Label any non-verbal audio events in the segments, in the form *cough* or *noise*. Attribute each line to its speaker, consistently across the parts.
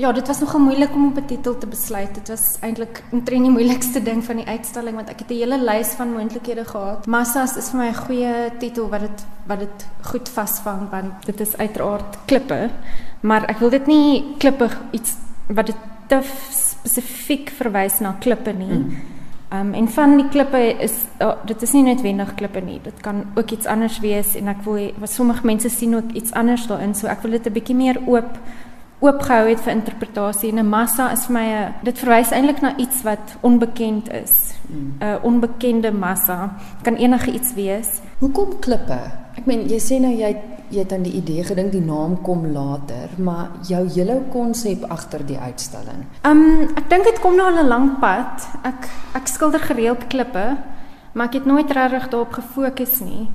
Speaker 1: ja, dit was nogal moeilik om op 'n titel te besluit. Dit was eintlik omtrent die moeilikste ding van die uitstalling want ek het 'n hele lys van moontlikhede gehad. Massas is vir my 'n goeie titel wat dit wat dit goed vasvang want dit is uiteraard klippe, maar ek wil dit nie klippe iets wat dit te spesifiek verwys na klippe nie. Mm. Um, en van die klippe is oh, dit is nie noodwendig klippe nie. Dit kan ook iets anders wees en ek wil wat sommige mense sien ook iets anders daarin. So ek wil dit 'n bietjie meer oop oopgehou het vir interpretasie. 'n Massa is vir my 'n dit verwys eintlik na iets wat onbekend is. 'n mm. onbekende massa kan enige iets wees.
Speaker 2: Hoekom klippe? Ek meen jy sê nou jy jy het aan die idee gedink die naam kom later, maar jou hele konsep agter die uitstalling.
Speaker 1: Um ek dink dit kom nou al 'n lang pad. Ek ek skilder gereeld klippe, maar ek het nooit regtig daarop gefokus nie.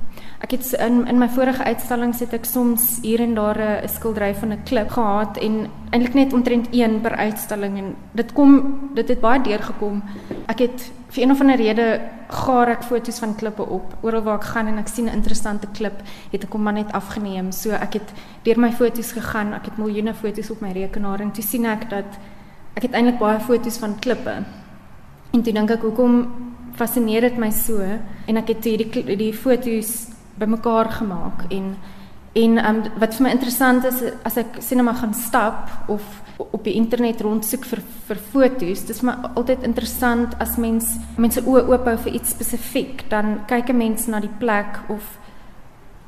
Speaker 1: Ek het in in my vorige uitstallings het ek soms hier en daar 'n skildery van 'n klip gehad en eintlik net omtrent een per uitstalling en dit kom dit het baie deurgekom. Ek het vir een of ander rede gaar ek foto's van klippe op. Oral waar ek gaan en ek sien 'n interessante klip, het ek hom maar net afgeneem. So ek het deur my foto's gegaan. Ek het miljoene foto's op my rekenaar en toe sien ek dat ek het eintlik baie foto's van klippe. En toe dink ek hoekom fascineer dit my so en ek het hierdie die foto's bymekaar gemaak en en um, wat vir my interessant is as ek sinema gaan stap of op die internet rondsoek vir vir foto's dis vir my altyd interessant as mens mense oë oop hou vir iets spesifiek dan kyk 'n mens na die plek of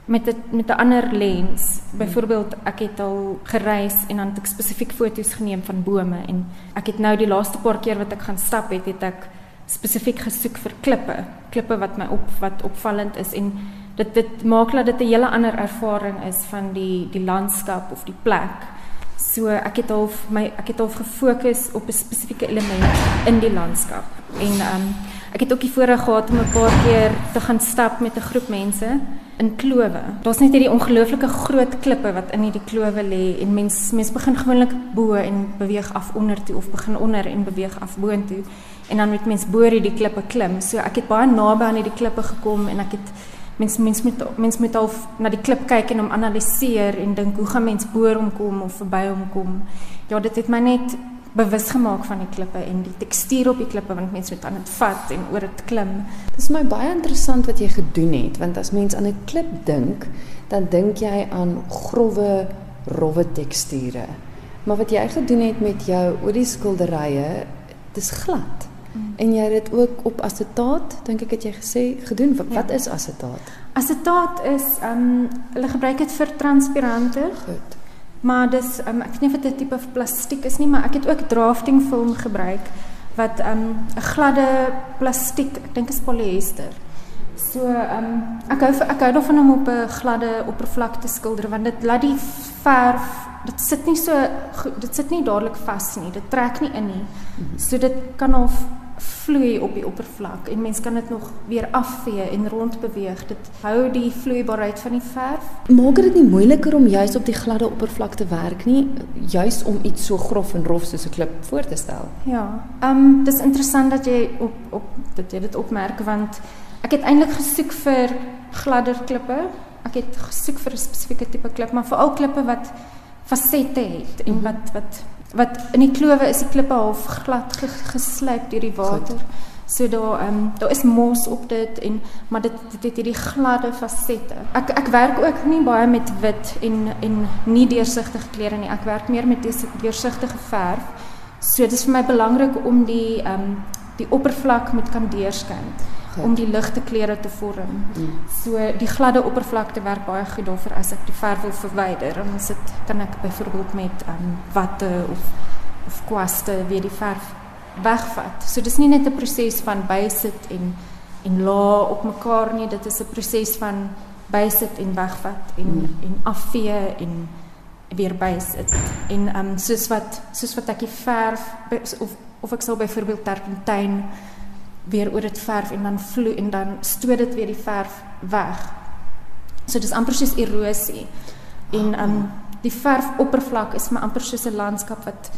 Speaker 1: met 'n met 'n ander lens. Byvoorbeeld ek het al gereis en dan het ek spesifiek foto's geneem van bome en ek het nou die laaste paar keer wat ek gaan stap het het ek spesifiek gesoek vir klippe klippe wat my op wat opvallend is en dit dit maak dat dit 'n hele ander ervaring is van die die landskap of die plek. So ek het al my ek het al gefokus op 'n spesifieke element in die landskap. En um, ek het ook die voorreg gehad om 'n paar keer te gaan stap met 'n groep mense in klowe. Daar's net hierdie ongelooflike groot klippe wat in hierdie klowe lê en mens mens begin gewoonlik bo en beweeg af onder toe of begin onder en beweeg af boontoe en dan moet mens bo hierdie klippe klim. So ek het baie naby aan hierdie klippe gekom en ek het mens mens moet mens moet al na die klip kyk en hom analiseer en dink hoe gaan mens boor hom kom of verby hom kom. Ja, dit het my net bewus gemaak van die klippe en die tekstuur op die klippe want mense moet aan dit vat en oor dit klim.
Speaker 2: Dit is my baie interessant wat jy gedoen het want as mens aan 'n klip dink, dan dink jy aan grouwe, rowwe teksture. Maar wat jy gedoen het met jou olie skilderye, dis glad. En jy het dit ook op asetaat, dink ek het jy gesê, gedoen. Wat, ja. wat is asetaat?
Speaker 1: Asetaat is ehm um, hulle gebruik dit vir transparante.
Speaker 2: Goed.
Speaker 1: Maar dis um, ek weet nie of dit 'n tipe plastiek is nie, maar ek het ook drafting film gebruik wat ehm um, 'n gladde plastiek, ek dink is polyester. So ehm um, ek hou ek hou daarvan om op 'n gladde oppervlakte skilder want dit laat die verf dit sit nie so dit sit nie dadelik vas nie. Dit trek nie in nie. Mhm. So dit kan of vloei op die oppervlak en mens kan dit nog weer afvee en rondbeweeg. Dit hou die vloeibaarheid van die verf.
Speaker 2: Maak dit nie moeiliker om juis op die gladde oppervlak te werk nie, juis om iets so grof en rof soos 'n klip voor te stel.
Speaker 1: Ja. Ehm um, dis interessant dat jy op op dat jy dit opmerk want ek het eintlik gesoek vir gladder klippe. Ek het gesoek vir 'n spesifieke tipe klip, maar veral klippe wat fasette het en mhm. wat wat wat in die klowe is die klippe half glad geslyp deur die water. Goed. So daar ehm um, daar is mos op dit en maar dit dit het hierdie gladde fasette. Ek ek werk ook nie baie met wit en en nie deursigtige klere nie. Ek werk meer met deursigtige verf. So dit is vir my belangrik om die ehm um, die oppervlak moet kan deurskyn om die ligte kleure te vorm. Mm. So die gladde oppervlakte werk baie goed daarvoor as ek die verf wil verwyder. Dan is dit kan ek byvoorbeeld met um, watte of of kwaste weer die verf wegvat. So dis nie net 'n proses van bysit en en la op mekaar nie, dit is 'n proses van bysit en wegvat en mm. en afvee en weer bysit. En um, soos wat soos wat ek die verf of of ek sal byvoorbeeld terpentyn weer oor dit verf en dan vloei en dan stoot dit weer die verf weg. So dis amper soos erosie. En um die verfoppervlak is maar amper soos 'n landskap wat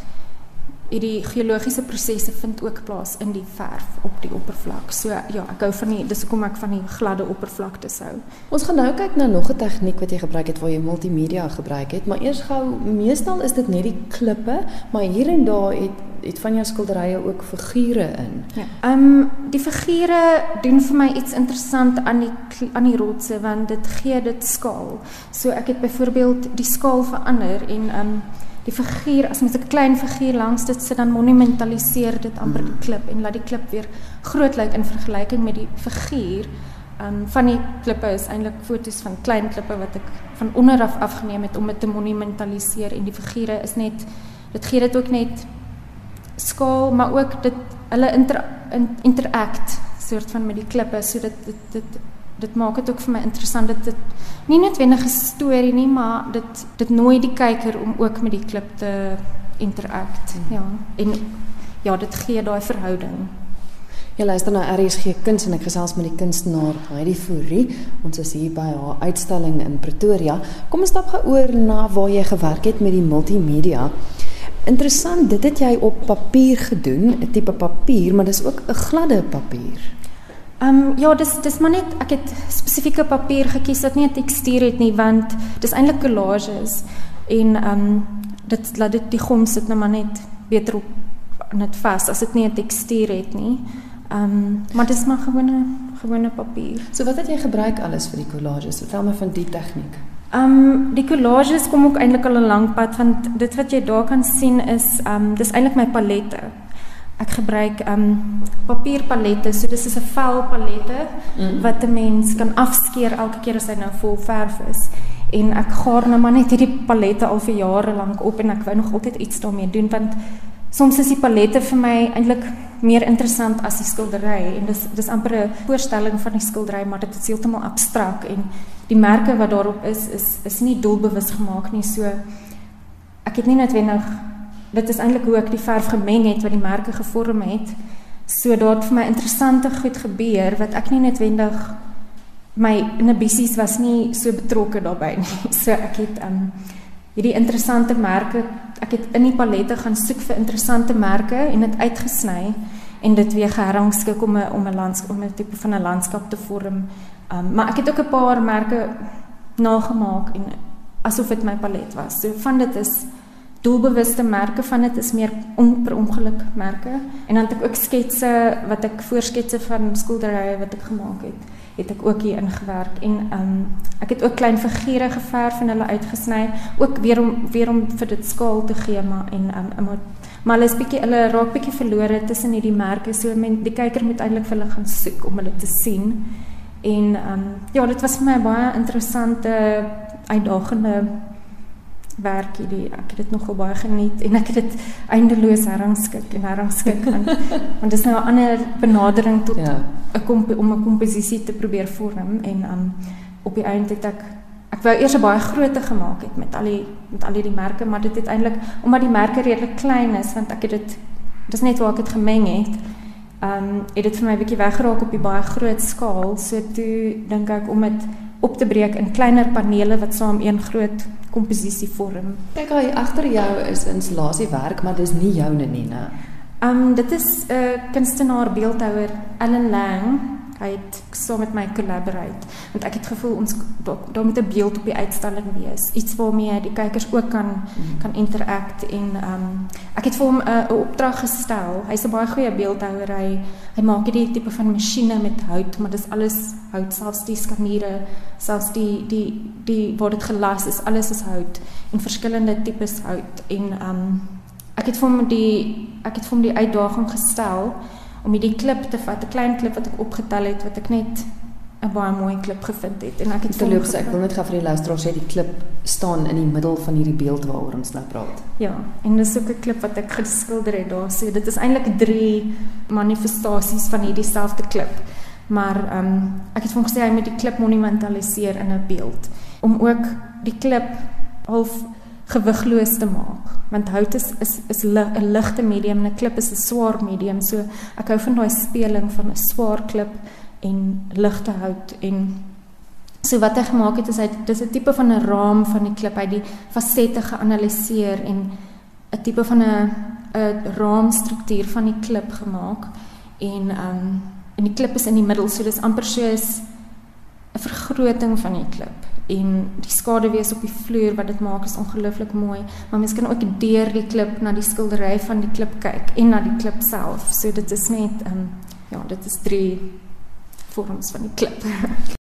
Speaker 1: hierdie geologiese prosesse vind ook plaas in die verf op die oppervlak. So ja, ek hou van die dis hoekom ek van die gladde oppervlaktes hou.
Speaker 2: Ons gaan nou kyk na nog 'n tegniek wat jy gebruik het waar jy multimedia gebruik het, maar eers gou, meestal is dit net die klippe, maar hier en daar het het van jou skilderye ook figure in.
Speaker 1: Ja. Ehm um, die figure doen vir my iets interessant aan die aan die rotse want dit gee dit skaal. So ek het byvoorbeeld die skaal verander en ehm um, die figuur as mens 'n klein figuur langs dit sit dan monumentaliseer dit amper die klip en laat die klip weer groot lyk in vergelyking met die figuur. Um van die klippe is eintlik foto's van klein klippe wat ek van onder af afgeneem het om dit te monumentaliseer en die figure is net dit gee dit ook net skaal maar ook dit hulle inter, interact soort van met die klippe so dit dit dit dit maak dit ook vir my interessant dat dit nie noodwendig 'n storie nie, maar dit dit nooi die kyker om ook met die klip te interact. Hmm. Ja. En ja, dit gee daai verhouding.
Speaker 2: Jy luister na RSG Kuns en ek gesels met die kunstenaar Heidi Fourie. Ons is hier by haar uitstalling in Pretoria. Kom ons stap gou oor na waar jy gewerk het met die multimedia. Interessant, dit het jy op papier gedoen, 'n tipe papier, maar dis ook 'n gladde papier.
Speaker 1: Ehm um, ja, dis dis maar net ek het spesifieke papier gekies wat nie 'n tekstuur het nie want dis eintlik collages en ehm um, dit laat dit die gom sit nou maar net beter op net vas as dit nie 'n tekstuur het nie. Ehm um, maar dis maar gewone gewone papier.
Speaker 2: So wat het jy gebruik alles vir die collages? Vertel my van die tegniek.
Speaker 1: Ehm um, die collages kom ook eintlik al 'n lang pad want dit wat jy daar kan sien is ehm um, dis eintlik my palette ek gebruik um papierpalette. So dis is 'n vel palette mm. wat 'n mens kan afskeer elke keer as hy nou vol verf is. En ek gaar nou maar net hierdie palette al vir jare lank op en ek wou nog altyd iets daarmee doen want soms is die palette vir my eintlik meer interessant as die skildery en dis dis amper 'n voorstelling van die skildery maar dit is heeltemal abstrakt en die merke wat daarop is is is nie doelbewus gemaak nie. So ek het nie noodwendig dit is eintlik hoe ek die verf gemeng het wat die merke gevorm het. So daar het vir my interessante goed gebeur wat ek nie noodwendig my inhibisies was nie so betrokke daarbey nie. *laughs* So ek het um hierdie interessante merke, ek het in die palette gaan soek vir interessante merke en dit uitgesny en dit weer gerangskik om 'n om 'n landskap om 'n tipe van 'n landskap te vorm. Um maar ek het ook 'n paar merke nagemaak en asof dit my palet was. So van dit is doelbewuste merke van dit is meer on, per ongeluk merke. En dan het ek ook sketse wat ek voorsketse van skilderye wat ek gemaak het het ek ook hier ingewerk. En um, ek het ook klein figure geverf en hulle uitgesny ook weer om weer om vir dit skaal te gee maar en um, maar maar hulle is bietjie hulle raak bietjie verlore tussen hierdie merke. So men die kyker moet eintlik vir hulle gaan soek om hulle te sien. En um, ja dit was vir my baie interessante uitdagende werk hierdie ek het dit nogal baie geniet en ek het dit eindeloos herrangskik en herrangskik want *laughs* want dit is nou 'n ander benadering tot 'n ja. om 'n komposisie te probeer vorm en um op die einde het ek ek wou eers 'n baie groot te gemaak het met al die met al die merke maar dit het eintlik omdat die merke redelik klein is want ek het dit dis net waar ek dit gemeng het um het dit vir my 'n bietjie weggeraak op die baie groot skaal so toe dink ek om dit op te breek in kleiner panele wat saam een groot komposisie vorm.
Speaker 2: Kyk hy agter jou is installasiewerk, maar dis nie joune nie, né?
Speaker 1: Ehm um, dit is 'n uh, kunstenaar beeldhouer Ellen Lang hy het so met my collaborate. Want ek het gevoel ons daar moet 'n beeld op die uitstalling wees. Iets waarmee die kykers ook kan mm. kan interact en ehm um, ek het vir hom 'n uh, opdrag gestel hy's 'n baie goeie beeldhouer hy hy maak hierdie tipe van masjiene met hout maar dis alles hout. Selfs die skaniere selfs die die die word dit gelas is alles is hout en verskillende tipes hout. En ehm um, ek het vir hom die ek het vir hom die uitdaging gestel om hierdie klip te vat, 'n klein klip wat ek opgetel het wat ek net 'n baie mooi klip gevind het en ek het
Speaker 2: verloops ek wil net gou vir die luisteraars sê die klip staan in die middel van hierdie beeld waaroor ons nou praat.
Speaker 1: Ja, en dis ook 'n klip wat ek geskilder het daar. So dit is eintlik drie manifestasies van hierdie selfde klip. Maar ehm um, ek het vir hom gesê hy moet die klip monumentaliseer in 'n beeld om ook die klip half gewigloos te maak. Want hout is is is 'n ligte medium en 'n klip is 'n swaar medium. So ek hou van daai speling van 'n swaar klip en ligte hout en so wat hy gemaak het is hy dis 'n tipe van 'n raam van die klip. Hy die fasette geanaliseer en 'n tipe van 'n 'n raamstruktuur van die klip gemaak en um, en die klip is in die middel, so dis amper soos 'n vergroting van die klip en die skaduwees op die vloer wat dit maak is ongelooflik mooi, maar mens kan ook deur die klip na die skildery van die klip kyk en na die klip self. So dit is net ehm um, ja, dit is drie vorms van die klip. *laughs*